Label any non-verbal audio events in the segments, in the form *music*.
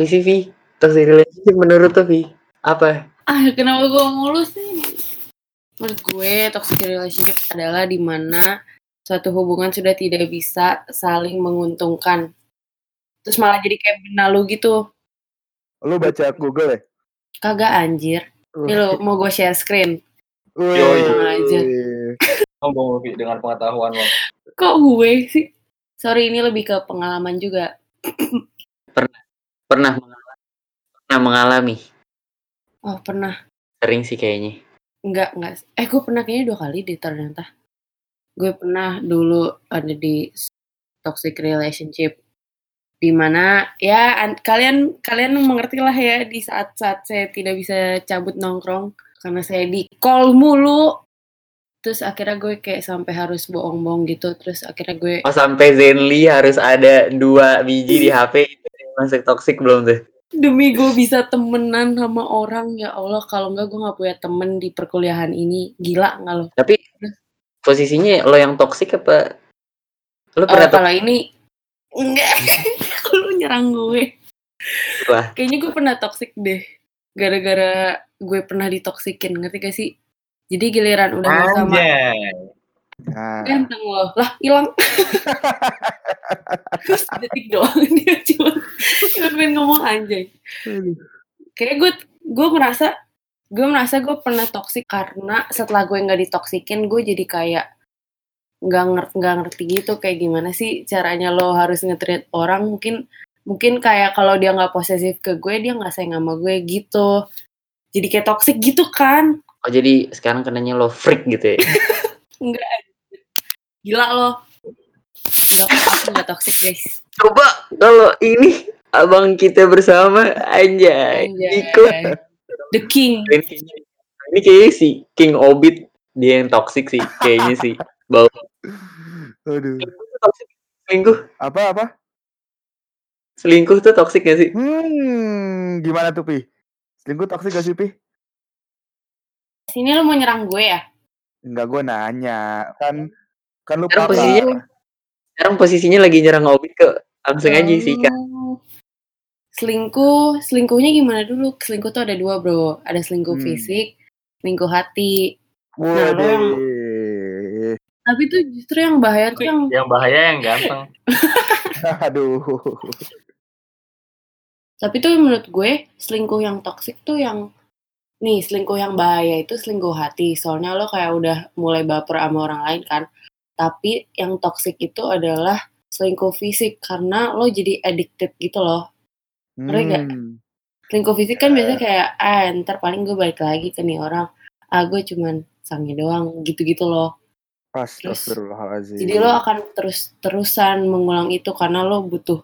Apa sih Vi? Toxic relationship menurut tuh Vi? Apa? Ah, kenapa gue mulu sih? Menurut gue, toxic relationship adalah di mana suatu hubungan sudah tidak bisa saling menguntungkan. Terus malah jadi kayak benalu gitu. Lu baca Google ya? Kagak anjir. Nih lo, mau gue share screen. Yoi. aja. Ngomong Vi dengan pengetahuan lo. Kok gue sih? Sorry, ini lebih ke pengalaman juga. Pernah mengalami? Pernah mengalami? Oh, pernah. Sering sih kayaknya. Enggak, enggak. Eh, gue pernah kayaknya dua kali deh ternyata. Gue pernah dulu ada di toxic relationship. Di mana ya an- kalian kalian mengerti lah ya di saat-saat saya tidak bisa cabut nongkrong karena saya di call mulu. Terus akhirnya gue kayak sampai harus bohong-bohong gitu. Terus akhirnya gue Oh sampai Zenly harus ada dua biji di *laughs* HP itu masuk toxic belum tuh? demi gue bisa temenan sama orang ya Allah kalau enggak gue nggak punya temen di perkuliahan ini gila nggak lo? Tapi posisinya lo yang toxic apa? Lo Oh, pernah toxic kalau ini enggak *laughs* lu nyerang gue lah? kayaknya gue pernah toxic deh gara-gara gue pernah ditoksikin ngerti gak sih jadi giliran udah nggak sama. Nah, ganteng loh. Lah hilang. *laughs* Terus detik doang. *laughs* Dia cuma cuma pengen ngomong anjay. Kayak gue gue merasa gue merasa gue pernah toksik karena setelah gue nggak ditoksikin gue jadi kayak nggak ngerti nggak ngerti gitu kayak gimana sih caranya lo harus nge-treat orang. Mungkin mungkin kayak kalau dia nggak posesif ke gue dia nggak sayang sama gue gitu. Jadi kayak toksik gitu kan. Oh jadi sekarang kenanya lo freak gitu ya? *laughs* enggak gila lo enggak enggak toksik guys Coba kalau ini abang kita bersama anjay, Anjay. Niko. the king Ini kayaknya, ini kayaknya si King Obit dia yang toxic sih kayaknya sih. Bau aduh. toxic selingkuh, Apa apa? selingkuh tuh toxic gak sih? Hmm, gimana tuh Pi? Selingkuh toksik gak sih Pi? sini lo mau nyerang gue ya Enggak gue nanya. Kan kan lu Sekarang posisinya- Sekarang posisinya lagi nyerang Obit ke langsung aja sih kan. Selingkuh, selingkuhnya gimana dulu? Selingkuh tuh ada dua bro, ada selingkuh Hmm. fisik, selingkuh hati. Waduh. Tapi tuh justru yang bahaya tuh yang Yang bahaya yang ganteng. *laughs* Aduh. Tapi tuh menurut gue selingkuh yang toksik tuh yang nih selingkuh yang bahaya itu selingkuh hati. Soalnya lo kayak udah mulai baper sama orang lain kan. Tapi yang toksik itu adalah selingkuh fisik karena lo jadi addicted gitu loh. Ngerti? Hmm. Selingkuh fisik kan biasanya kayak ah ntar paling gue balik lagi ke nih orang. Ah gue cuman sange doang gitu-gitu loh. Astagfirullahaladzim. Jadi lo akan terus-terusan mengulang itu karena lo butuh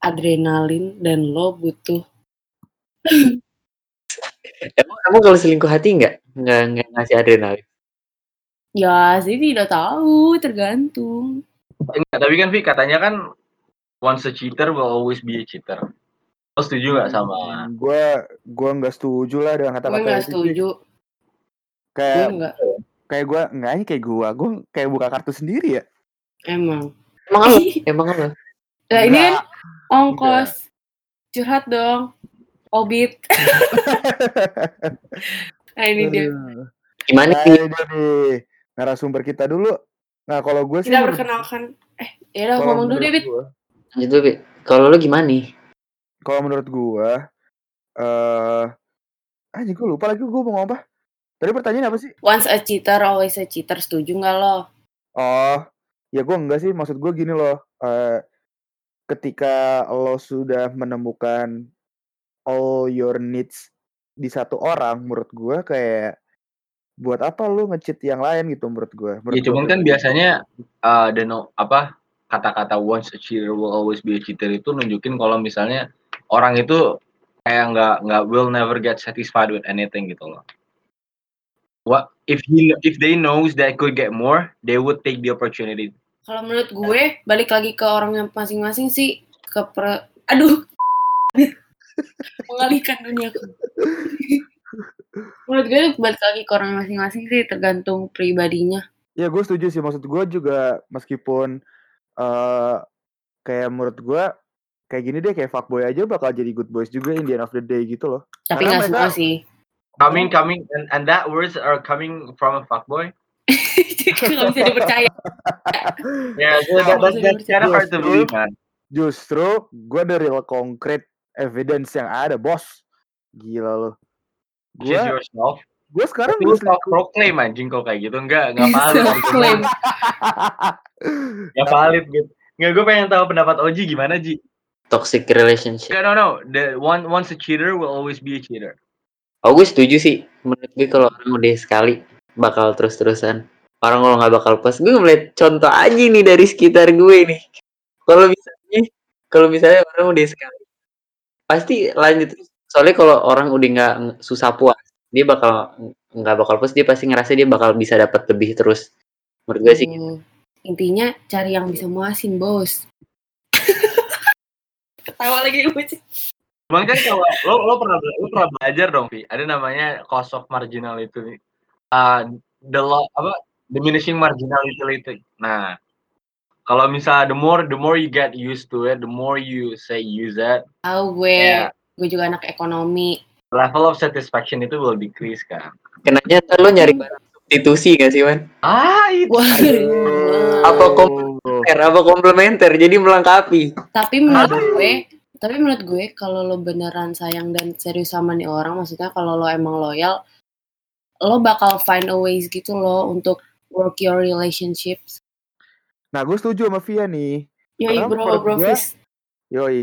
adrenalin dan lo butuh Emang kamu kalau selingkuh hati nggak nggak ngasih adrenalin? Ya sih tidak tahu tergantung. Enggak, tapi kan Vi katanya kan once a cheater will always be a cheater. Lo setuju nggak sama? Gue gue nggak setuju lah dengan Gue kata-kata nggak itu, Pi. setuju. Gue Kayak nggak. kayak gue nggak kayak gue gue kayak buka kartu sendiri ya. Emang. Emang lo? *laughs* Emang lo? Nah ini kan Nggak. ongkos. Curhat dong. Obit. *laughs* nah ini dia. Gimana sih? Narasumber kita dulu. Nah kalau gue sih Kita menurut- perkenalkan. Eh, ya udah ngomong dulu deh, Bit. gua- Gitu, Bi. Kalau lo gimana nih? Kalau menurut gue, eh, anjing gue lupa lagi gue mau ngomong apa. Tadi pertanyaan apa sih? Once a cheater, always a cheater. Setuju nggak lo? Oh, ya gue enggak sih. Maksud gue gini loh. eh, ketika lo sudah menemukan all your needs di satu orang, menurut gue kayak buat apa lu nge-cheat yang lain gitu menurut gue. Menurut Ya cuman gua kan pribadi. biasanya uh, the no, apa kata-kata once a cheater will always be a cheater itu nunjukin kalau misalnya orang itu kayak nggak nggak will never get satisfied with anything gitu loh. What if he if they knows that could get more, they would take the opportunity. Kalau menurut gue, balik lagi ke orang yang masing-masing sih. Ke per... Aduh. *laughs* Mengalihkan duniaku. *laughs* menurut gue balik lagi ke orang masing-masing sih. Tergantung pribadinya. Ya gue setuju sih. Maksud gue juga meskipun eh kayak menurut gue kayak gini deh kayak fuckboy aja bakal jadi good boys juga in the end of the day gitu loh. Tapi nggak semua sih. Coming, coming, and, and that words are coming from a fuckboy. *laughs* Nggak bisa dipercaya. *laughs* Bisa that's kind of hard to dipercaya. believe, man. Justru gue ada real concrete evidence yang ada bos. Gila loh. Gue yourself. gue sekarang Tapi lu gue selingkuh. self-proclaim anjing kok kayak gitu. Enggak, enggak valid. Self-claim. *laughs* Enggak valid gitu. Enggak, gue pengen tahu pendapat Oji gimana, Ji. Toxic relationship. Enggak, no, no. The one once a cheater will always be a cheater. Oh gue setuju sih. Menurut gue kalau orang udah sekali bakal terus-terusan. Orang kalau nggak bakal pas. Gue ngeliat contoh aja nih dari sekitar gue nih. Kalau misalnya, kalau misalnya orang udah sekali, pasti lanjut terus. Soalnya kalau orang udah nggak susah puas, dia bakal nggak bakal puas. Dia pasti ngerasa dia bakal bisa dapat lebih terus. Menurut gue sih. Tuh. Intinya cari yang bisa muasin, bos. *laughs* Ketawa lagi gue. Cuman kan kalau lo lo pernah bela- lo pernah belajar dong, Vi. Ada namanya cost of marginal itu nih. Uh, the law apa diminishing marginality. Nah, kalau misalnya the more the more you get used to it, the more you say use it, Tahu gue. ya Gue juga anak ekonomi. level of satisfaction itu will decrease kan. Kenanya ntar lo nyari barang substitusi gak sih, Wan? Ah, itu. Wah, Apa komplementer? Apa komplementer? Jadi melengkapi. tapi menurut gue tapi menurut gue kalau lo beneran sayang dan serius sama nih orang maksudnya kalau lo emang loyal lo bakal find a ways gitu lo untuk work your relationships Nah gue setuju sama Via nih. yoi Karena bro bro gue-. Yoi.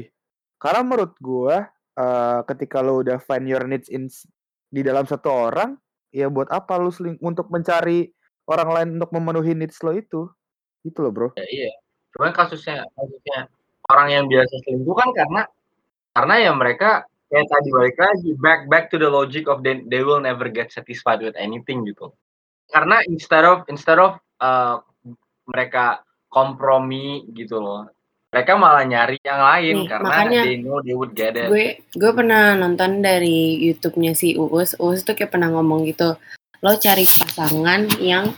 Karena menurut gue eh, ketika lo udah find your needs in di dalam satu orang, ya buat apa lo seling untuk mencari orang lain untuk memenuhi needs lo itu? Gitu loh bro. Ya, iya. Cuman kasusnya kasusnya orang yang biasa selingkuh kan karena karena ya mereka kayak tadi balik lagi back back to the logic of they, they will never get satisfied with anything gitu. Karena instead of instead of uh, mereka kompromi gitu loh. Mereka malah nyari yang lain Nih, karena makanya they know they would get it. gue gue pernah nonton dari YouTube-nya si Uus. Uus tuh kayak pernah ngomong gitu lo cari pasangan yang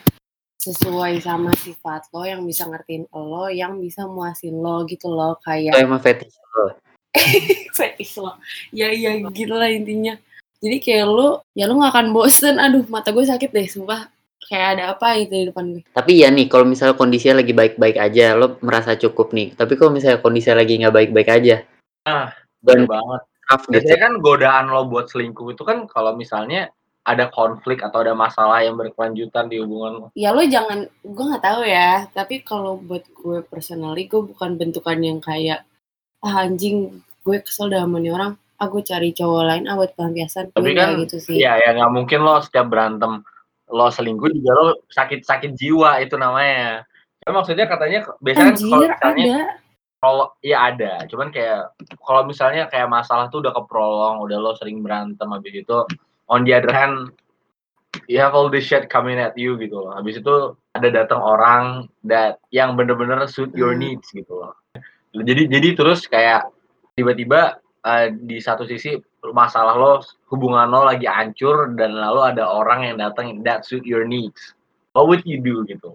sesuai sama sifat lo yang bisa ngertiin lo yang bisa muasin lo gitu loh kayak emang fetish lo. *laughs* fetish lo. Ya ya gitu lah intinya. Jadi kayak lu ya lu gak akan bosen. Aduh mata gue sakit deh sumpah kayak ada apa gitu di depan gue Tapi ya nih, kalau misalnya kondisinya lagi baik-baik aja, lo merasa cukup nih. Tapi kalau misalnya kondisinya lagi nggak baik-baik aja, Ah, dan Bener banget. tough gitu. Biasanya kan godaan lo buat selingkuh itu kan kalau misalnya ada konflik atau ada masalah yang berkelanjutan di hubungan lo. ya lo jangan gue nggak tahu ya tapi kalau buat gue personally gue bukan bentukan yang kayak ah anjing gue kesel sama nih orang ah gue cari cowok lain ah buat pelampiasan Tapi gue kan, gitu sih Iya, ya nggak mungkin lo setiap berantem lo selingkuh juga lo sakit-sakit jiwa itu namanya. Ya, maksudnya katanya biasanya kan kalau misalnya kalau ya ada, cuman kayak kalau misalnya kayak masalah tuh udah keprolong, udah lo sering berantem habis itu on the other hand you have all this shit coming at you gitu loh. Habis itu ada datang orang that yang bener-bener suit your Hmm. needs gitu loh. Jadi jadi terus kayak tiba-tiba eh, di satu sisi masalah lo hubungan lo lagi hancur dan lalu ada orang yang datang that suit your needs. What would you do gitu?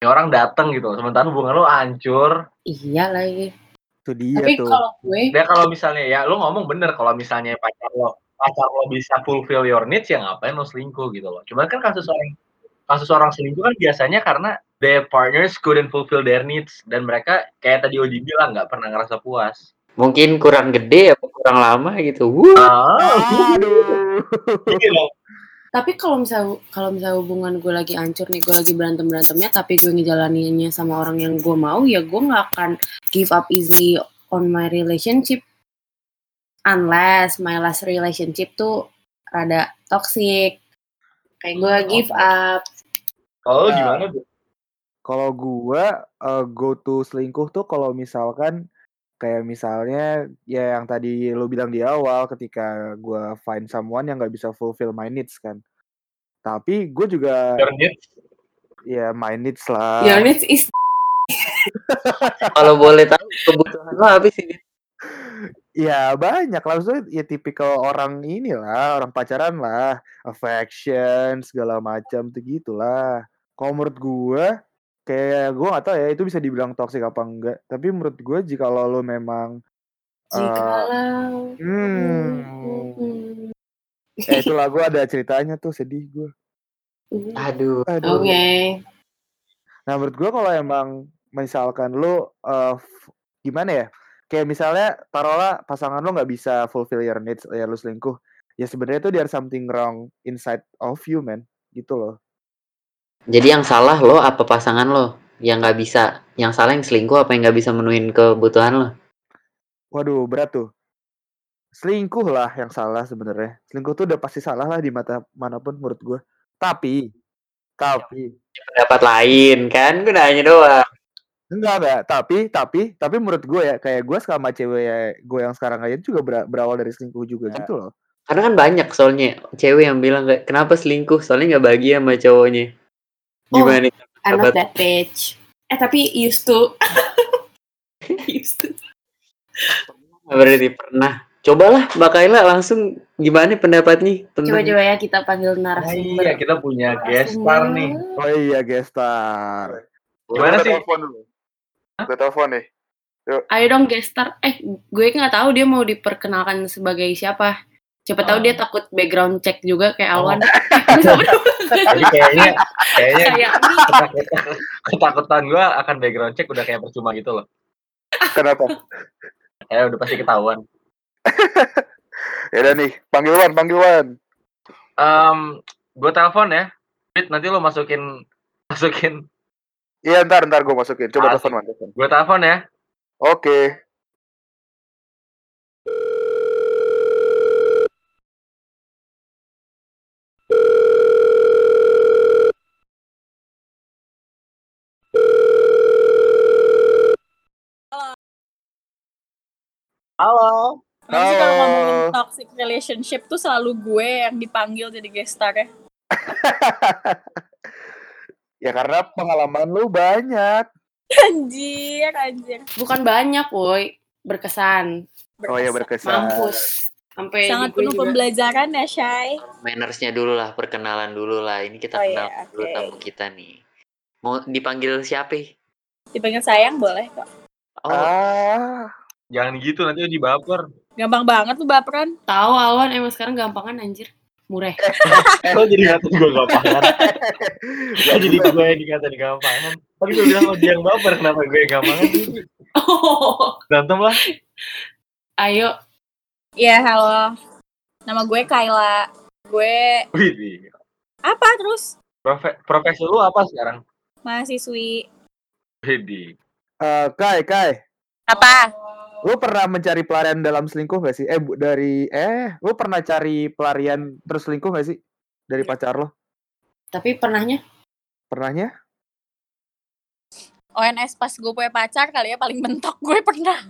Ini orang datang gitu, sementara hubungan lo hancur, iya lagi Itu dia tapi tuh. kalau gue Ya kalau misalnya ya lo ngomong bener kalau misalnya pacar lo pacar lo bisa fulfill your needs ya ngapain lo selingkuh gitu loh. Cuman kan kasus orang kasus orang selingkuh kan biasanya karena their partners couldn't fulfill their needs dan mereka kayak tadi Oji bilang nggak pernah ngerasa puas. Mungkin kurang gede apa kurang lama gitu. Wuh. Ah, Aduh. tapi kalau misal kalau misal hubungan gue lagi hancur nih gue lagi berantem berantemnya tapi gue ngejalaninnya sama orang yang gue mau ya gue nggak akan give up easily on my relationship unless my last relationship tuh rada toxic kayak gue give up Kalau Nah. gimana tuh? Kalau gua eh, go to selingkuh tuh kalau misalkan kayak misalnya ya yang tadi lo bilang di awal ketika gua find someone yang nggak bisa fulfill my needs kan. Tapi gue juga Your needs? ya my needs lah. your needs is *laughs* Kalau boleh tahu kebutuhan lo apa sih? Ya banyak lah maksudnya ya tipikal orang inilah orang pacaran lah affection segala macam tuh gitulah. Kalau menurut gua kayak gua nggak tahu ya itu bisa dibilang toxic apa enggak. Tapi menurut gua jika lo memang Jikalau. Hmm. Hmm. Eh itu lagu ada ceritanya tuh sedih gue. Aduh. Aduh. Oke. Nah menurut gue kalau emang misalkan lu eh, f- gimana ya? Kayak misalnya taruhlah pasangan lu nggak bisa fulfill your needs, ya lu selingkuh. Ya sebenarnya tuh there's something wrong inside of you man, gitu loh. Jadi yang salah lo apa pasangan lo? Yang nggak bisa, yang salah yang selingkuh apa yang nggak bisa menuhin kebutuhan lo? Waduh berat tuh. Selingkuh lah yang salah sebenarnya. Selingkuh tuh udah pasti salah lah di mata mana pun menurut gue. Tapi, tapi Pendapat lain kan? Gue nanya doang. Enggak, enggak. Tapi, tapi, tapi menurut gue ya, kayak gue sama cewek ya, gue yang sekarang aja juga ber- berawal dari selingkuh juga gitu loh. Karena kan banyak soalnya cewek yang bilang kenapa selingkuh? Soalnya nggak bahagia sama cowoknya. Gimana? nih? I'm not that bitch. Eh tapi used to. used to. Berarti pernah. Cobalah Mbak Kaila langsung gimana pendapatnya Coba-coba ya kita panggil narasumber. iya, kita punya guest star nih. Oh iya, gestar. Gimana Gue sih? telepon dulu. Gue telepon nih. Ayo dong gestar. Eh, gue nggak tahu dia mau diperkenalkan sebagai siapa. Siapa tahu Ah. dia takut background check juga kayak Oh. *laughs* *laughs* *laughs* Jadi kayaknya kayaknya Kayak ketakutan, ketakutan gue akan background check udah kayak percuma gitu loh. Kenapa? Kayak udah pasti ketahuan. *laughs* ya udah nih, panggil Wan, panggil Wan. Em, gue telepon ya. Fit, nanti lo masukin masukin. Iya, ntar, ntar gue masukin. Coba telepon Wan. telepon. Gue telepon ya. Oke. Halo. Sih kalau Halo. ngomongin toxic relationship tuh selalu gue yang dipanggil jadi guest star ya? *laughs* ya karena pengalaman lu banyak. Anjir, anjir. bukan banyak, woi. Berkesan. Oh iya berkesan. Mampus. Sampai Sangat penuh juga. pembelajaran ya, Shay. mannersnya dulu lah, perkenalan dulu lah. Ini kita Oh, kenal iya, dulu oke. tamu kita nih. Mau dipanggil siapa? Dipanggil sayang boleh kok. Oh, Ah, Jangan gitu nanti uji baper. Gampang banget lu baperan. Tahu Alwan emang sekarang gampangan anjir. Mureh. *laughs* Lo jadi ngatain gue gampangan. Lo jadi gue yang dikatain gampangan. Tapi gue bilang lo dia yang baper, kenapa gue yang gampangan? Berantem lah. Ayo. Iya, halo. Nama gue Kayla. Gue Wih, apa terus? profe profesi lu apa sekarang? Mahasiswi. Wih, eh, Kai, Kai. Apa? Lu pernah mencari pelarian dalam selingkuh gak sih? Eh, bu- dari eh, lu pernah cari pelarian terus selingkuh gak sih? Dari pacar lo? Tapi pernahnya Pernahnya? ONS pas gue punya pacar kali ya paling mentok gue pernah.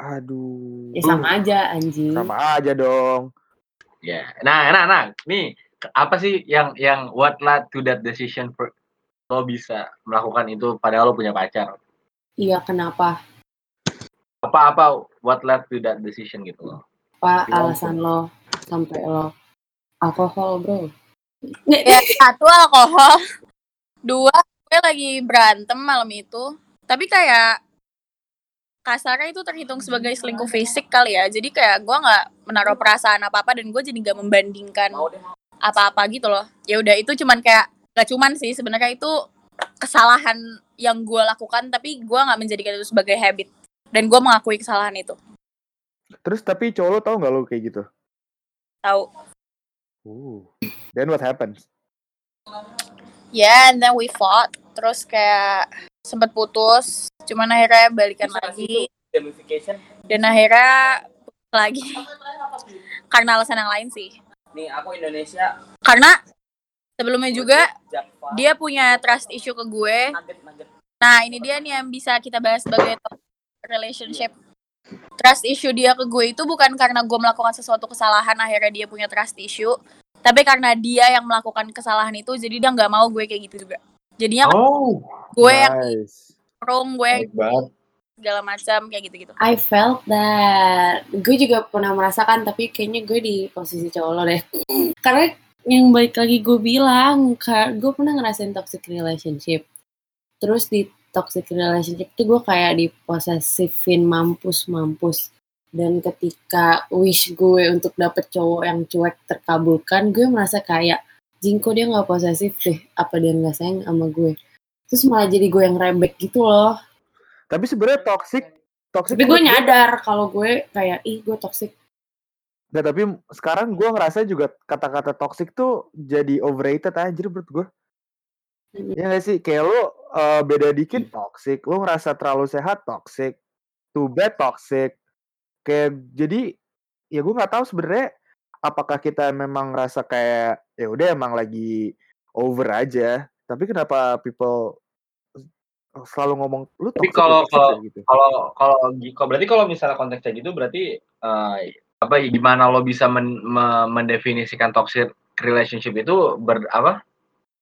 Aduh. ya sama aja anjing. Sama aja dong. Ya, nah, nah, nah, nih apa sih yang yang what led to that decision for lo bisa melakukan itu padahal lo punya pacar? Iya, kenapa? Apa-apa what led to that decision gitu loh? Apa alasan lo sampai lo alkohol, bro? Ya, satu alkohol. Dua, gue lagi berantem malam itu. Tapi kayak kasarnya itu terhitung sebagai selingkuh fisik kali ya. Jadi kayak gue nggak menaruh perasaan apa-apa dan gue jadi nggak membandingkan apa-apa gitu loh. Ya udah itu cuman kayak gak cuman sih sebenarnya itu kesalahan yang gue lakukan tapi gue nggak menjadikan itu sebagai habit dan gue mengakui kesalahan itu. Terus tapi cowok lo tau gak lo kayak gitu? Tahu? Uh. Then what happens? Ya, and then we fought. Terus kayak sempet putus. Cuman akhirnya balikan lagi. Dan akhirnya putus lagi. Karena alasan yang lain sih. Nih aku Indonesia Karena sebelumnya juga dia punya trust issue ke gue. Nah, ini dia nih yang bisa kita bahas sebagai toxic relationship. Trust issue dia ke gue itu bukan karena gue melakukan sesuatu kesalahan akhirnya dia punya trust issue, tapi karena dia yang melakukan kesalahan itu jadi dia nggak mau gue kayak gitu juga. Jadinya Oh, gue yang Nice. kurung, gue yang baik banget. segala macam kayak gitu-gitu. I felt that. Gue juga pernah merasakan, tapi kayaknya gue di posisi cowok lo deh. *clears throat* Karena yang baik lagi gue bilang, gue pernah ngerasain toxic relationship. Terus di toxic relationship tuh gue kayak diposesifin mampus-mampus. dan ketika wish gue untuk dapet cowok yang cuek terkabulkan gue merasa kayak jingko dia nggak posesif deh apa dia nggak sayang sama gue terus malah jadi gue yang rebek gitu loh Tapi sebenarnya toxic toxic tapi gue nyadar kalau gue kayak ih gue toxic Nggak, tapi sekarang gue ngerasa juga kata-kata toxic tuh jadi overrated anjir menurut gue. Hmm. Ya gak sih? Kayak lu eh, beda dikit toxic, lu ngerasa terlalu sehat toxic, too bad toxic. Kayak jadi ya gue nggak tahu sebenarnya apakah kita memang ngerasa kayak ya udah emang lagi over aja. Tapi kenapa people selalu ngomong lu Tapi lu kalau- kalau- ya?" gitu. kalau kalau kalau berarti kalau misalnya konteksnya gitu berarti eh, apa ya, gimana lo bisa men- me- mendefinisikan toxic relationship itu ber apa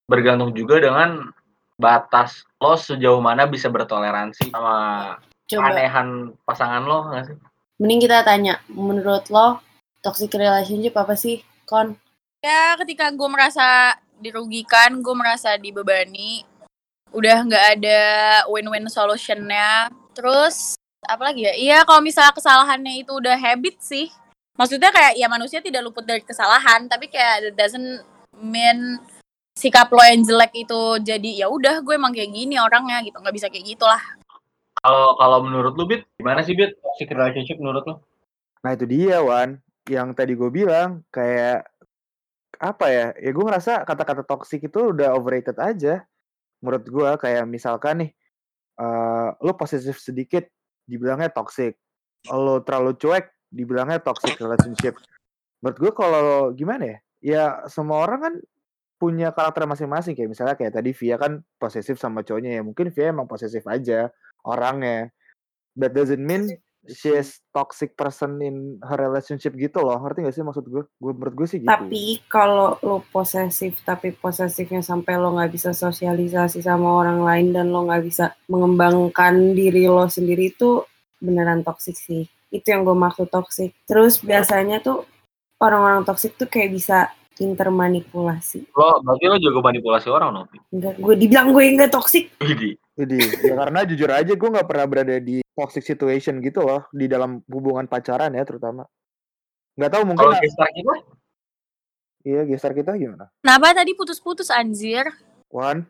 bergantung juga dengan batas lo sejauh mana bisa bertoleransi sama coba keanehan pasangan lo nggak sih? mending kita tanya menurut lo toxic relationship apa sih kon Ya ketika gue merasa dirugikan, gue merasa dibebani, udah nggak ada win-win solutionnya. Terus apa lagi ya? Iya kalau misalnya kesalahannya itu udah habit sih. Maksudnya kayak ya manusia tidak luput dari kesalahan, tapi kayak it doesn't mean sikap lo yang jelek itu jadi ya udah gue emang kayak gini orangnya gitu nggak bisa kayak gitulah Kalau kalau menurut lu Bit, gimana sih Bit toxic relationship menurut lu? Nah itu dia Wan, yang tadi gue bilang kayak apa ya? Ya gue ngerasa kata-kata toxic itu udah overrated aja. Menurut gue kayak misalkan nih, eh lo posesif sedikit, dibilangnya toxic. Lo terlalu cuek, dibilangnya toxic relationship. Menurut gue kalau gimana ya? Ya semua orang kan punya karakter masing-masing kayak misalnya kayak tadi Via kan posesif sama cowoknya ya mungkin Via emang posesif aja orangnya that doesn't mean she is toxic person in her relationship gitu loh ngerti gak sih maksud gue gue menurut gue sih gitu Tapi kalau lo posesif, tapi posesifnya sampai lo nggak bisa sosialisasi sama orang lain dan lo nggak bisa mengembangkan diri lo sendiri itu beneran toksik sih. Itu yang gue maksud toksik. Terus biasanya tuh orang-orang toksik tuh kayak bisa intermanipulasi. Lo berarti lo juga manipulasi orang. Bit? Enggak, gue dibilang gue enggak toksik. Jadi ya karena jujur aja gue nggak pernah berada di toxic situation gitu loh di dalam hubungan pacaran ya terutama nggak tahu mungkin Kalau gestar kita iya gestar kita gimana kenapa tadi putus-putus anjir Wan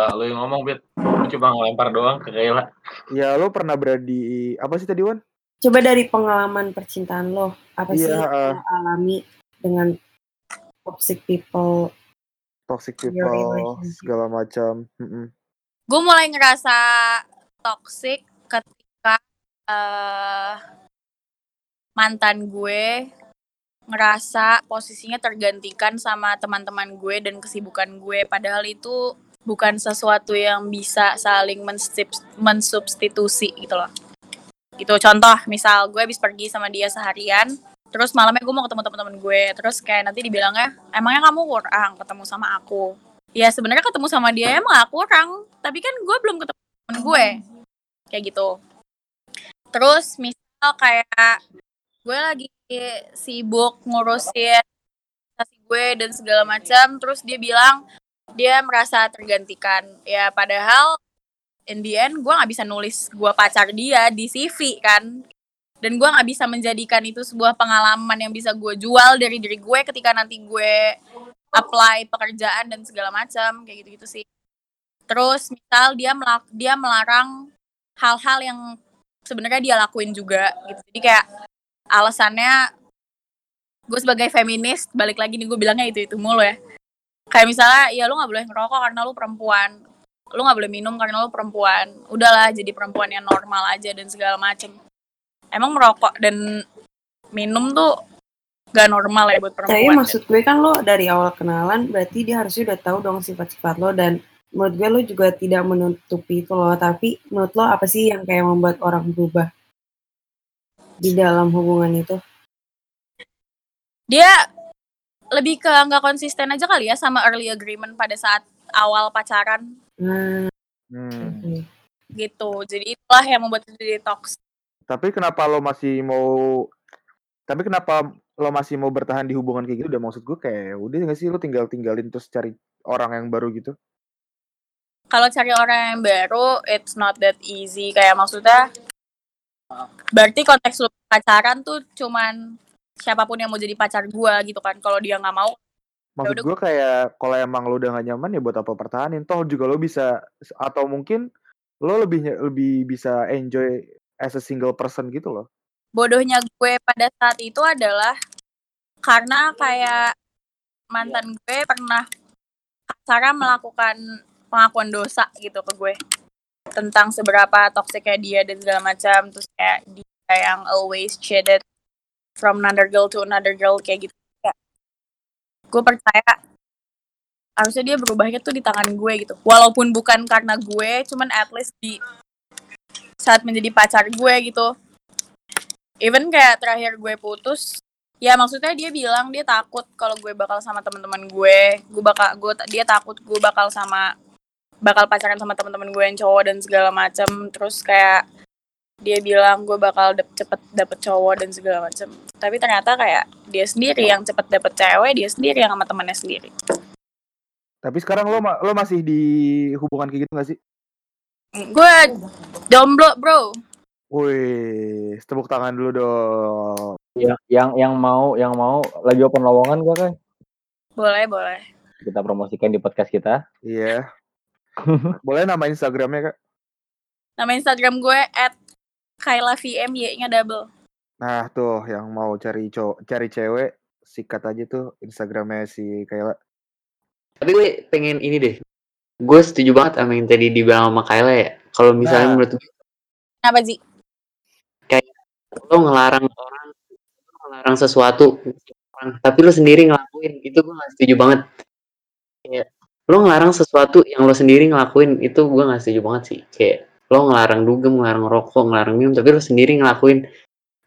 uh, lo yang ngomong Bit, Lu cuma ngelempar doang ke Kayla. ya lo pernah berada di apa sih tadi Wan Coba dari pengalaman percintaan lo, apa sih Iya, yang eh. lo alami dengan toxic people? toxic people segala macam Mm-mm. gue mulai ngerasa toxic ketika eh mantan gue ngerasa posisinya tergantikan sama teman-teman gue dan kesibukan gue padahal itu bukan sesuatu yang bisa saling mensubstitusi gitu loh gitu contoh misal gue habis pergi sama dia seharian terus malamnya gue mau ketemu teman-teman gue. Terus kayak nanti dibilangnya emangnya kamu kurang ketemu sama aku? Ya sebenarnya ketemu sama dia emang gak kurang. Tapi kan gue belum ketemu temen gue. Kayak gitu. Terus misal kayak gue lagi sibuk ngurusin organisasi gue dan segala macam terus dia bilang dia merasa tergantikan. Ya padahal in the end gue nggak bisa nulis gue pacar dia di CV kan dan gue nggak bisa menjadikan itu sebuah pengalaman yang bisa gue jual dari diri gue ketika nanti gue apply pekerjaan dan segala macam kayak gitu-gitu sih. Terus misal dia melak dia melarang hal-hal yang sebenarnya dia lakuin juga gitu. Jadi kayak alasannya gue sebagai feminis balik lagi nih gue bilangnya itu itu mulu ya. Kayak misalnya ya lu nggak boleh ngerokok karena lu perempuan. Lu nggak boleh minum karena lu perempuan. Udahlah jadi perempuan yang normal aja dan segala macem. Emang merokok dan minum tuh gak normal ya buat perempuan. Tapi maksud gue kan lo dari awal kenalan, berarti dia harusnya udah tahu dong sifat-sifat lo dan menurut gue lo juga tidak menutupi itu lo. Tapi menurut lo apa sih yang kayak membuat orang berubah di dalam hubungan itu? dia lebih ke nggak konsisten aja kali ya sama early agreement pada saat awal pacaran Hmm. oke. gitu jadi itulah yang membuat itu jadi toxic Tapi kenapa lo masih mau tapi kenapa lo masih mau bertahan di hubungan kayak gitu? Udah maksud gue kayak udah gak sih lo tinggal tinggalin terus cari orang yang baru gitu? kalau cari orang yang baru it's not that easy kayak maksudnya Berarti konteks lu pacaran tuh cuman siapa pun yang mau jadi pacar gua gitu kan. Kalau dia nggak mau, Maksud udah- gue kayak kalau emang lo udah gak nyaman ya buat apa pertahanin. Toh juga lo bisa atau mungkin lo lebih lebih bisa enjoy as a single person gitu loh. bodohnya gue pada saat itu adalah karena kayak mantan gue pernah kasar melakukan pengakuan dosa gitu ke gue. Tentang seberapa toksiknya dia dan segala macam terus kayak dia yang always cheated from another girl to another girl kayak gitu. Kayak, gue percaya harusnya dia berubahnya tuh di tangan gue gitu. Walaupun bukan karena gue cuman at least di saat menjadi pacar gue gitu. Even kayak terakhir gue putus ya maksudnya dia bilang dia takut kalau gue bakal sama teman-teman gue. Gue bakal gue dia takut gue bakal sama bakal pacaran sama teman-teman gue yang cowok dan segala macam terus kayak dia bilang gue bakal dap- cepet dapet cowok dan segala macam tapi ternyata kayak dia sendiri yang cepet dapet cewek dia sendiri yang sama temannya sendiri. Tapi sekarang lo lo masih di hubungan kayak gitu gak sih? Gue jomblo bro Wih, tepuk tangan dulu dong. yang yang yang mau yang mau lagi open lowongan gua kan boleh boleh kita promosikan di podcast kita Iya. *laughs* Boleh nama Instagramnya kak? nama instagram gue at Kaila VM y nya double Nah tuh yang mau cari cowok, cari cewek, sikat aja tuh Instagramnya si Kayla. Tapi gue pengen ini deh. Gue setuju banget sama yang tadi dibilang sama Kayla ya. Kalau misalnya Nah. menurut gue apa sih lo ngelarang orang lo ngelarang sesuatu orang, tapi lo sendiri ngelakuin itu gue gak setuju banget. Kayak lo ngelarang sesuatu yang lo sendiri ngelakuin itu gue gak setuju banget sih. Kayak lo ngelarang dugem ngelarang rokok ngelarang minum tapi lo sendiri ngelakuin.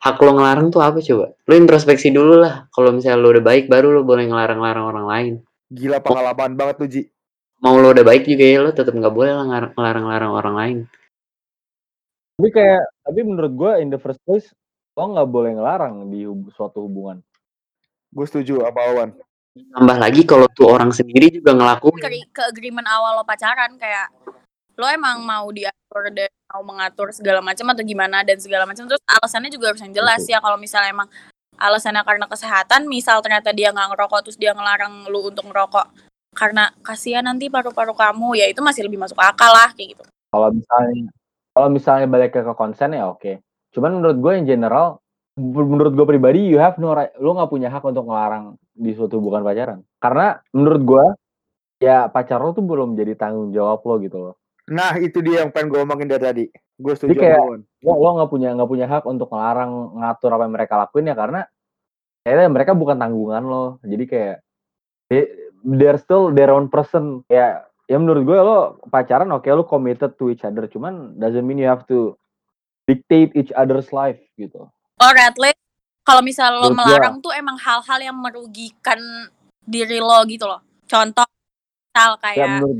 Hak lo ngelarang tuh apa coba? Lo introspeksi dulu lah. Kalau misalnya lo udah baik baru lo boleh ngelarang-larang orang lain. Gila pengalaman banget tuh Ji. Mau lo udah baik juga ya lo tetap nggak boleh ngelarang-larang orang lain. Tapi kayak tapi menurut gua in the first place lo nggak boleh ngelarang di hub- suatu hubungan. Gue setuju sama Awan. tambah lagi kalau tuh orang sendiri juga ngelakuin. Ke, ke agreement awal lo pacaran kayak lo emang mau diatur dan mau mengatur segala macam atau gimana dan segala macam terus alasannya juga harus yang jelas ya kalau misalnya emang alasannya karena kesehatan misal ternyata dia nggak ngerokok terus dia ngelarang lu untuk ngerokok karena kasihan nanti paru-paru kamu ya itu masih lebih masuk akal lah kayak gitu. Kalau misalnya kalau misalnya balik ke ke konsen ya oke. Cuman menurut gue in general menurut gue pribadi you have no right lo nggak punya hak untuk ngelarang di suatu hubungan pacaran. Karena menurut gue ya pacar lo tuh belum jadi tanggung jawab lo gitu loh. Nah itu dia yang pengen gue omongin dari tadi. Gue setuju Jadi kayak- lo lo nggak punya nggak punya hak untuk ngelarang ngatur apa yang mereka lakuin ya karena kayaknya mereka bukan tanggungan lo. Jadi kayak they- they're still their own person. Ya ya menurut gue lo pacaran oke lo committed to each other. Cuman doesn't mean you have to dictate each other's life gitu. Or at least kalau misal lo Menurut melarang tuh emang hal-hal yang merugikan diri lo gitu loh. Contoh misal ya kayak gue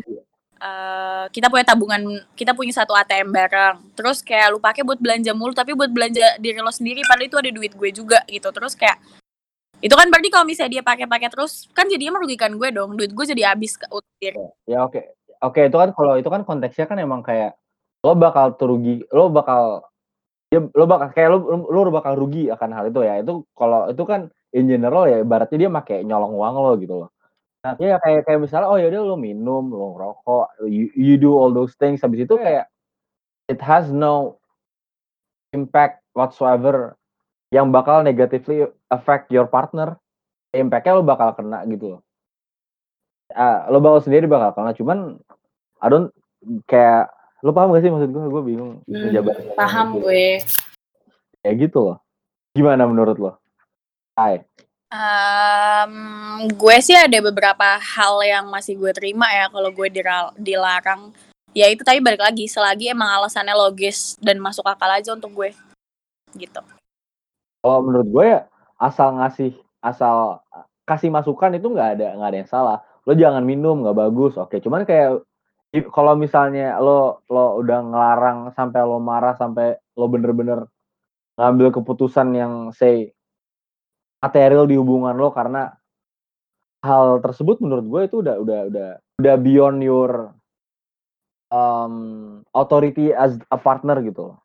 eh, kita punya tabungan kita punya satu ATM bareng. Terus kayak lu pakai buat belanja mulu tapi buat belanja diri lo sendiri padahal itu ada duit gue juga gitu. Terus kayak itu kan berarti kalau misalnya dia pakai-pakai terus kan jadinya merugikan gue dong. Duit gue jadi habis ke diri ya oke. Oke itu kan kalau itu kan konteksnya kan emang kayak lo bakal terugi lo bakal ya lo bakal kayak lo lo bakal rugi akan hal itu ya. Itu kalau itu kan in general ya ibaratnya dia pakai nyolong uang lo gitu loh. Nah ya kayak kayak misalnya oh ya udah lo minum lo ngerokok you, you do all those things. Habis itu kayak it has no impact whatsoever yang bakal negatively affect your partner impactnya lo bakal kena gitu loh. Ah, lo bakal sendiri bakal kena cuman I don't kayak lo paham gak sih maksud gue? Gue bingung Hmm, paham gitu. gue. kayak gitu loh. Gimana menurut lo? Hai. Em, gue sih ada beberapa hal yang masih gue terima ya kalau gue dilarang. Ya itu tapi balik lagi selagi emang alasannya logis dan masuk akal aja untuk gue. Gitu kalau menurut gue ya asal ngasih asal kasih masukan itu nggak ada nggak ada yang salah lo jangan minum nggak bagus oke cuman kayak kalau misalnya lo lo udah ngelarang sampai lo marah sampai lo bener-bener ngambil keputusan yang say material di hubungan lo karena hal tersebut menurut gue itu udah udah udah udah beyond your um, authority as a partner gitu.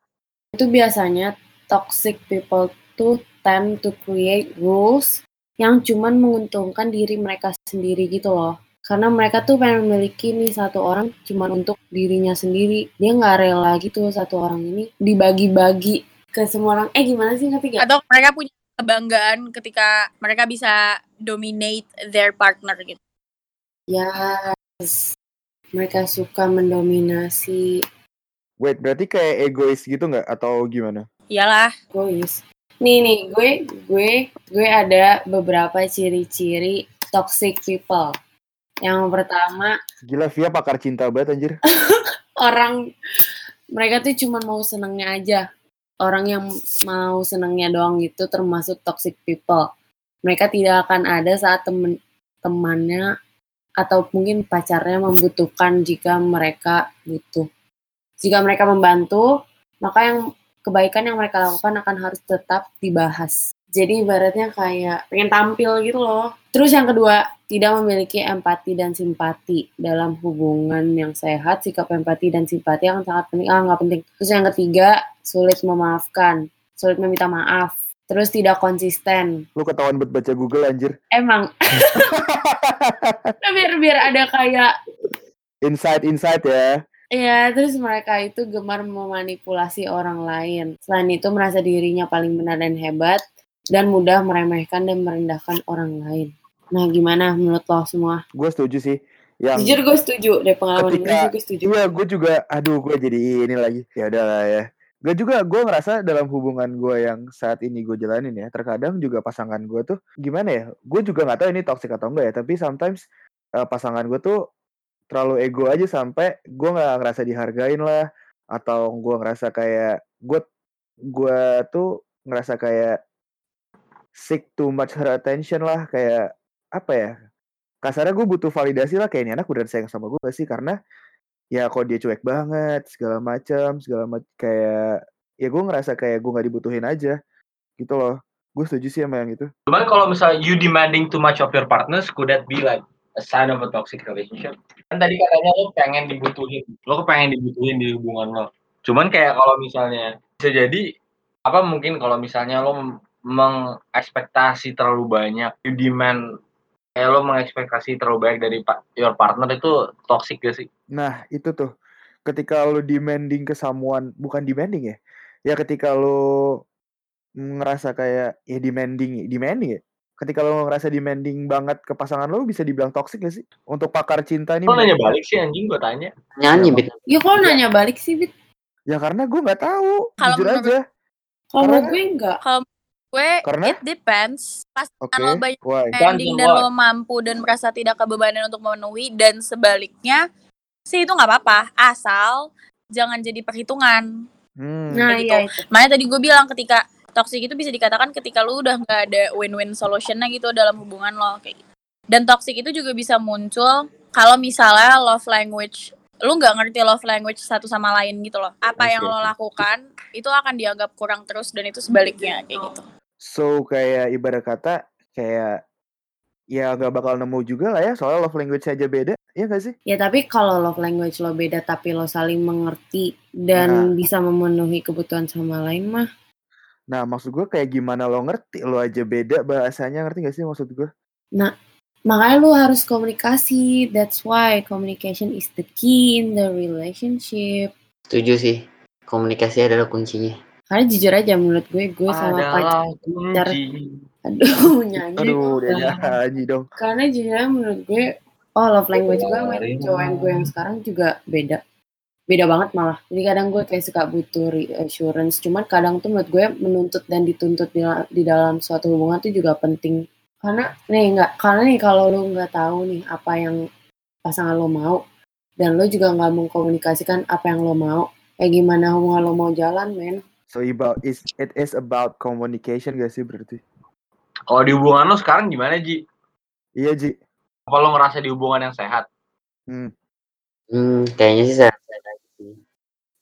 Itu biasanya toxic people tuh tend to create rules yang cuman menguntungkan diri mereka sendiri gitu loh. Karena mereka tuh pengen memiliki nih satu orang cuman untuk dirinya sendiri. Dia nggak rela gitu satu orang ini dibagi-bagi ke semua orang. Eh gimana sih ngerti gak? Atau mereka punya kebanggaan ketika mereka bisa dominate their partner gitu. Yes. Mereka suka mendominasi Wait, berarti kayak egois gitu nggak atau gimana? Iyalah. egois. Nih nih, gue gue gue ada beberapa ciri-ciri toxic people. Yang pertama, Gila Via pakar cinta banget anjir. *laughs* orang mereka tuh cuma mau senangnya aja. Orang yang mau senangnya doang itu termasuk toxic people. Mereka tidak akan ada saat temen temannya atau mungkin pacarnya membutuhkan jika mereka butuh. Jika mereka membantu, maka yang kebaikan yang mereka lakukan akan harus tetap dibahas. Jadi ibaratnya kayak pengen tampil gitu loh. Terus yang kedua, tidak memiliki empati dan simpati dalam hubungan yang sehat. Sikap empati dan simpati akan sangat penting. Ah, nggak penting. Terus yang ketiga, sulit memaafkan, sulit meminta maaf. Terus tidak konsisten. Lu ketahuan buat baca Google anjir. Emang. Nah, *laughs* biar biar ada kayak Insight-insight ya. Iya, terus mereka itu gemar memanipulasi orang lain. Selain itu merasa dirinya paling benar dan hebat dan mudah meremehkan dan merendahkan orang lain. Nah, gimana menurut lo semua? Gue setuju sih. Yang Jujur gue setuju deh pengalaman gue Ketika- juga setuju. Iya, gue juga. Aduh, gue jadi ini lagi. Ya udahlah ya. Gue juga, gue ngerasa dalam hubungan gue yang saat ini gue jalanin ya, terkadang juga pasangan gue tuh gimana ya? Gue juga nggak tahu ini toxic atau enggak ya, tapi sometimes eh, pasangan gue tuh terlalu ego aja sampai gue nggak ngerasa dihargain lah, atau gue ngerasa kayak gue gue tuh ngerasa kayak seek too much her attention lah, kayak apa ya? Kasarnya gue butuh validasi lah kayak ini anak udah sayang sama gue sih? Karena ya kok dia cuek banget segala macam segala macam kayak ya gue ngerasa kayak gue nggak dibutuhin aja gitu loh. Gue setuju sih sama yang itu. Cuman kalau misalnya you demanding too much of your partners, could that be like a sign of a toxic relationship? Kan tadi katanya lo pengen dibutuhin, lo pengen dibutuhin di hubungan lo. Cuman kayak kalau misalnya bisa jadi apa mungkin kalau misalnya lo mengekspektasi terlalu banyak, you demand kayak lo mengekspektasi terlalu banyak dari pa- your partner itu toxic gak sih? nah itu tuh ketika lo demanding ke someone bukan demanding ya ya ketika lo ngerasa kayak ya demanding demanding ya ketika lo ngerasa demanding banget ke pasangan lo bisa dibilang toxic gak sih untuk pakar cinta nih Lo nanya balik sih anjing gue tanya. Nyanyi, Bit. Ya kok nanya balik sih, Bit? ya karena gue nggak tahu Kalau jujur aja Kalau gue enggak. Gue Karena? it depends. Pas oke lo banyak why on dan lo mampu dan merasa tidak kebebanan untuk memenuhi dan sebaliknya sih itu nggak apa-apa asal jangan jadi perhitungan. hmm. Nah, kayak iya gitu. itu. Makanya tadi gue bilang ketika toxic itu bisa dikatakan ketika lu udah nggak ada win-win solutionnya gitu dalam hubungan lo kayak gitu. Dan toxic itu juga bisa muncul kalau misalnya love language lu nggak ngerti love language satu sama lain gitu loh. Apa I yang lo lakukan itu akan dianggap kurang terus dan itu sebaliknya kayak gitu. So kayak ibarat kata kayak ya nggak bakal nemu juga lah ya soalnya love language aja beda ya gak sih? Ya tapi kalau love language lo beda tapi lo saling mengerti dan Nah. bisa memenuhi kebutuhan sama lain mah Nah maksud gue kayak gimana lo ngerti lo aja beda bahasanya ngerti gak sih maksud gue? makanya lo harus komunikasi. That's why communication is the key in the relationship. Setuju sih. Komunikasi adalah kuncinya. Karena jujur aja menurut gue gue sama pacar aduh *laughs* nyanyi. Aduh dia Nah, nyanyi dong. Karena jujur aja menurut gue oh love language gue sama cowok yang gue yang sekarang juga beda. Beda banget malah. Jadi kadang gue kayak suka butuh reassurance. Cuman kadang tuh menurut gue menuntut dan dituntut di, di dalam suatu hubungan tuh juga penting. Karena nih nggak karena nih kalau lo nggak tahu nih apa yang pasangan lo mau dan lo juga nggak mengkomunikasikan apa yang lo mau, kayak gimana hubungan lo mau jalan, men? So about is it is about communication gak sih berarti? Kalau di hubungan lo sekarang gimana Ji? Iya Ji. Apa lo ngerasa di hubungan yang sehat? Hmm. Hmm, kayaknya sih sih.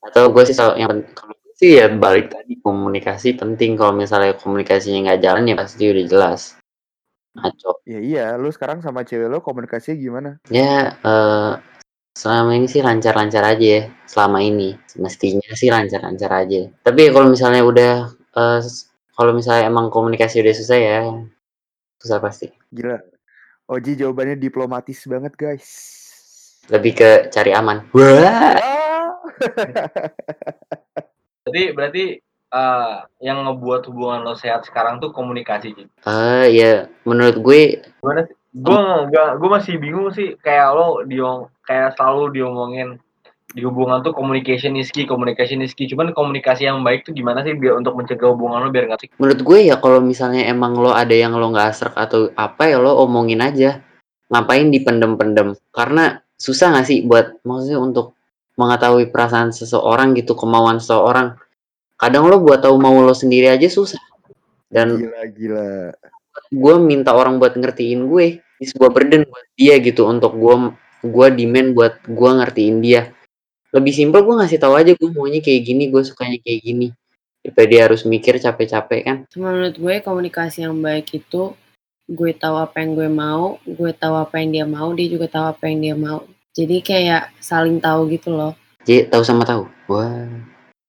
Atau gue sih yang penting sih ya balik tadi komunikasi penting. Kalau misalnya komunikasinya nggak jalan ya pasti udah jelas. Ngaco. Ya iya, lu sekarang sama cewek lo komunikasinya gimana? Ya eh, selama ini sih lancar-lancar aja ya. Selama ini mestinya sih lancar-lancar aja. Tapi ya kalau misalnya udah Eee, kalau misalnya emang komunikasi udah susah ya, susah pasti. Gila. Oji jawabannya diplomatis banget, guys. Lebih ke cari aman. Wah. Jadi berarti eh, yang ngebuat hubungan lo sehat sekarang tuh komunikasi. Ah, ya menurut gue Gimana sih? Gue nggak, gue masih bingung sih kayak lo diong kayak selalu diomongin di hubungan tuh communication is key, communication is key. Cuman komunikasi yang baik tuh gimana sih biar untuk mencegah hubungan lo biar nggak sih? menurut gue ya kalau misalnya emang lo ada yang lo nggak asrek atau apa ya lo omongin aja. Ngapain dipendem-pendem? Karena susah nggak sih buat maksudnya untuk mengetahui perasaan seseorang gitu, kemauan seseorang. Kadang lo buat tahu mau lo sendiri aja susah. Dan Gila, gila. gue minta orang buat ngertiin gue ini sebuah burden buat dia gitu untuk gue gue demand buat gue ngertiin dia lebih simpel gue ngasih tahu aja gue maunya kayak gini gue sukanya kayak gini daripada dia harus mikir capek-capek kan menurut gue komunikasi yang baik itu gue tahu apa yang gue mau gue tahu apa yang dia mau dia juga tahu apa yang dia mau jadi kayak saling tahu gitu loh jadi tahu sama tahu wah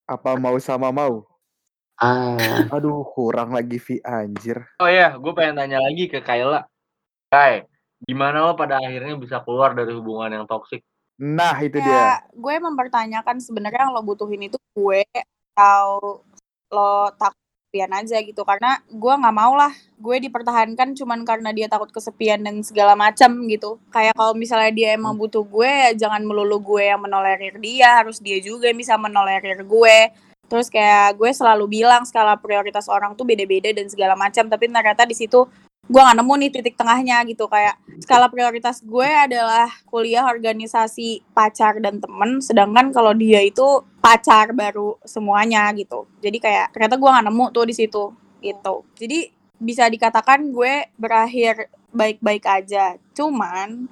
Apa mau sama mau? ah Aduh, kurang lagi Vi anjir. Oh iya, gue pengen tanya lagi ke Kayla. Kai, gimana lo pada akhirnya bisa keluar dari hubungan yang toksik? Nah, itu dia. Ya, gue mempertanyakan sebenarnya yang lo butuhin itu gue atau lo takut kesepian aja gitu. Karena gue nggak mau lah. Gue dipertahankan cuman karena dia takut kesepian dan segala macam gitu. Kayak kalau misalnya dia emang butuh gue ya jangan melulu gue yang menolerir dia. Harus dia juga yang bisa menolerir gue. Terus kayak gue selalu bilang skala prioritas orang tuh beda-beda dan segala macam tapi ternyata di situ gue gak nemu nih titik tengahnya gitu. Kayak skala prioritas gue adalah kuliah organisasi pacar dan temen. Sedangkan kalau dia itu pacar baru semuanya gitu. Jadi kayak ternyata gue gak nemu tuh di situ gitu. Jadi bisa dikatakan gue berakhir baik-baik aja. Cuman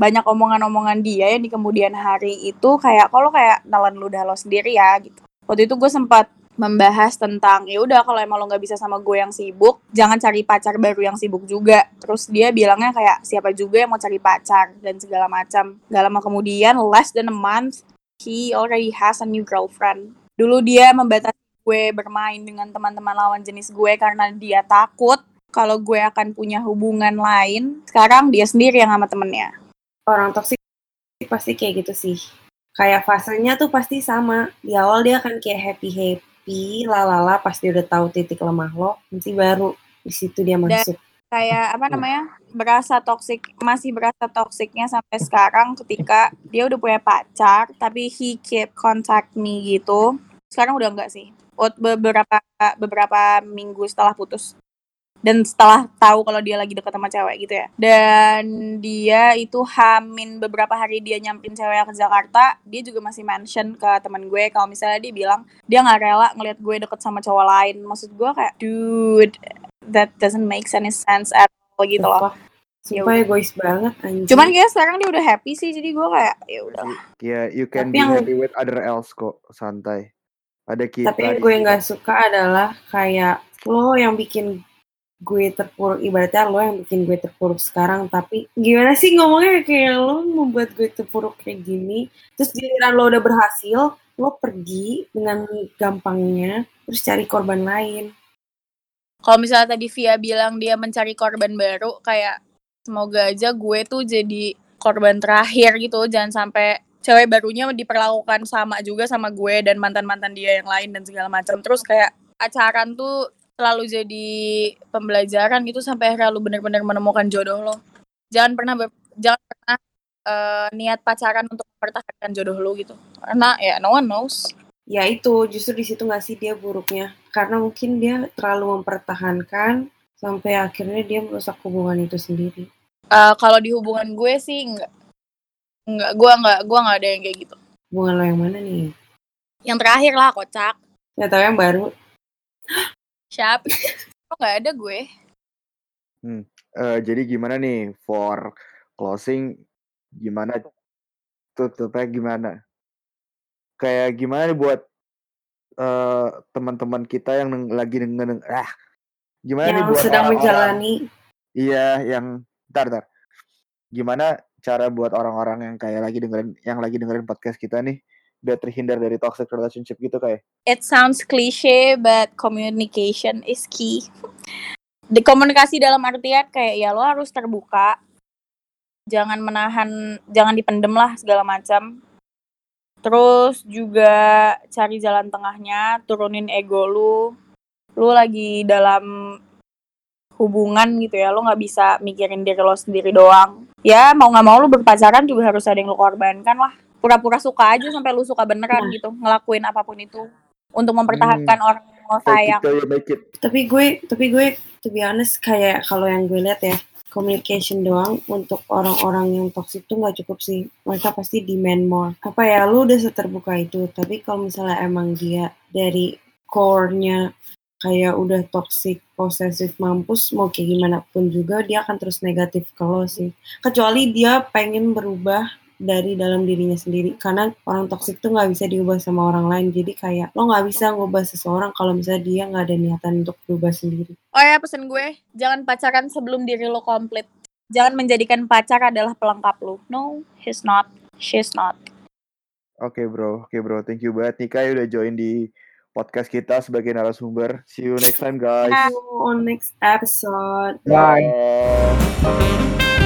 banyak omongan-omongan dia yang di kemudian hari itu kayak kalau kayak nelan ludah lo sendiri ya? Gitu. Waktu itu gue sempat membahas tentang ya udah kalau emang lo nggak bisa sama gue yang sibuk jangan cari pacar baru yang sibuk juga. Terus dia bilangnya kayak siapa juga yang mau cari pacar? Dan segala macam. Gak lama kemudian less than a month he already has a new girlfriend. Dulu dia membatasi gue bermain dengan teman-teman lawan jenis gue karena dia takut kalau gue akan punya hubungan lain. Sekarang dia sendiri yang sama temennya. Orang toksik pasti kayak gitu sih. Kayak fasenya tuh pasti sama. Di awal dia akan kayak happy happy lalala pas dia udah tahu titik lemah lo nanti baru di situ dia masuk. kayak apa namanya berasa toksik masih berasa toksiknya sampai sekarang ketika dia udah punya pacar tapi he keep contact me gitu. Sekarang udah enggak sih. Beberapa beberapa minggu setelah putus dan setelah tahu kalau dia lagi deket sama cewek gitu ya. Dan dia itu hamin beberapa hari dia nyamperin cewek ke Jakarta dia juga masih mention ke teman gue. Kalau misalnya dia bilang dia nggak rela ngelihat gue deket sama cowok lain. Maksud gue kayak dude that doesn't make any sense at all gitu loh. Sumpah, sumpah egois banget anjing. Cuman kayak sekarang dia udah happy sih jadi gue kayak ya udah. Ya, you can Tapi be yang- happy with other else kok, santai. Ada kita. tapi yang gue sini. nggak suka adalah kayak lo yang bikin gue terpuruk ibaratnya lo yang bikin gue terpuruk sekarang tapi gimana sih ngomongnya? Kayak lo membuat gue terpuruk kayak gini terus giliran lo udah berhasil lo pergi dengan gampangnya terus cari korban lain. Kalau misalnya tadi Via bilang dia mencari korban baru kayak semoga aja gue tuh jadi korban terakhir gitu. Jangan sampai cewek barunya diperlakukan sama juga sama gue dan mantan-mantan dia yang lain dan segala macam. Terus kayak pacaran tuh selalu jadi pembelajaran gitu sampai akhirnya lu bener-bener menemukan jodoh lo. Jangan pernah ber- jangan pernah eh, niat pacaran untuk mempertahankan jodoh lo gitu. Karena ya no one knows. Ya itu. Justru di situ nggak sih dia buruknya. Karena mungkin dia terlalu mempertahankan sampai akhirnya dia merusak hubungan itu sendiri. Eh, kalau di hubungan gue sih enggak enggak gue enggak gue enggak ada yang kayak gitu. Hubungan lo yang mana nih? Yang terakhir lah kocak. Ya tahu yang baru siapa kok nggak ada gue? Eh, jadi gimana nih for closing? Gimana tutupnya gimana? Kayak gimana nih buat eh teman-teman kita yang neng- lagi dengan ah gimana nih yang buat sedang orang-orang- menjalani. Iya, yang ntar ntar. Gimana cara buat orang-orang yang kayak lagi dengerin yang lagi dengerin podcast kita nih biar terhindar dari toxic relationship gitu kayak It sounds cliche, but communication is key. Di komunikasi dalam artian kayak ya lo harus terbuka, jangan menahan, jangan dipendem lah segala macam. Terus juga cari jalan tengahnya, turunin ego lu. Lu lagi dalam hubungan gitu ya, lo nggak bisa mikirin diri lo sendiri doang. Ya mau nggak mau lu berpacaran juga harus ada yang lu korbankan lah. Pura-pura suka aja sampai lu suka beneran Nah. gitu, ngelakuin apa pun itu untuk mempertahankan orang yang lo sayang. tapi gue tapi gue to be honest kayak kalau yang gue lihat ya communication doang untuk orang-orang yang toxic tuh nggak cukup sih. Mereka pasti demand more. Apa ya lu udah seterbuka itu tapi kalau misalnya emang dia dari core-nya kayak udah toxic posesif mampus mau kayak gimana pun juga dia akan terus negatif ke lo sih. Kecuali dia pengen berubah dari dalam dirinya sendiri karena orang toksik tuh nggak bisa diubah sama orang lain jadi kayak lo nggak bisa ngubah seseorang kalau misalnya dia nggak ada niatan untuk berubah sendiri Oh ya pesan gue, jangan pacaran sebelum diri lo komplit. Jangan menjadikan pacar adalah pelengkap lo. No, he's not. She's not. Oke bro, oke bro, thank you banget nih Kai udah join di podcast kita sebagai narasumber. See you next time guys. on next episode Bye. Bye.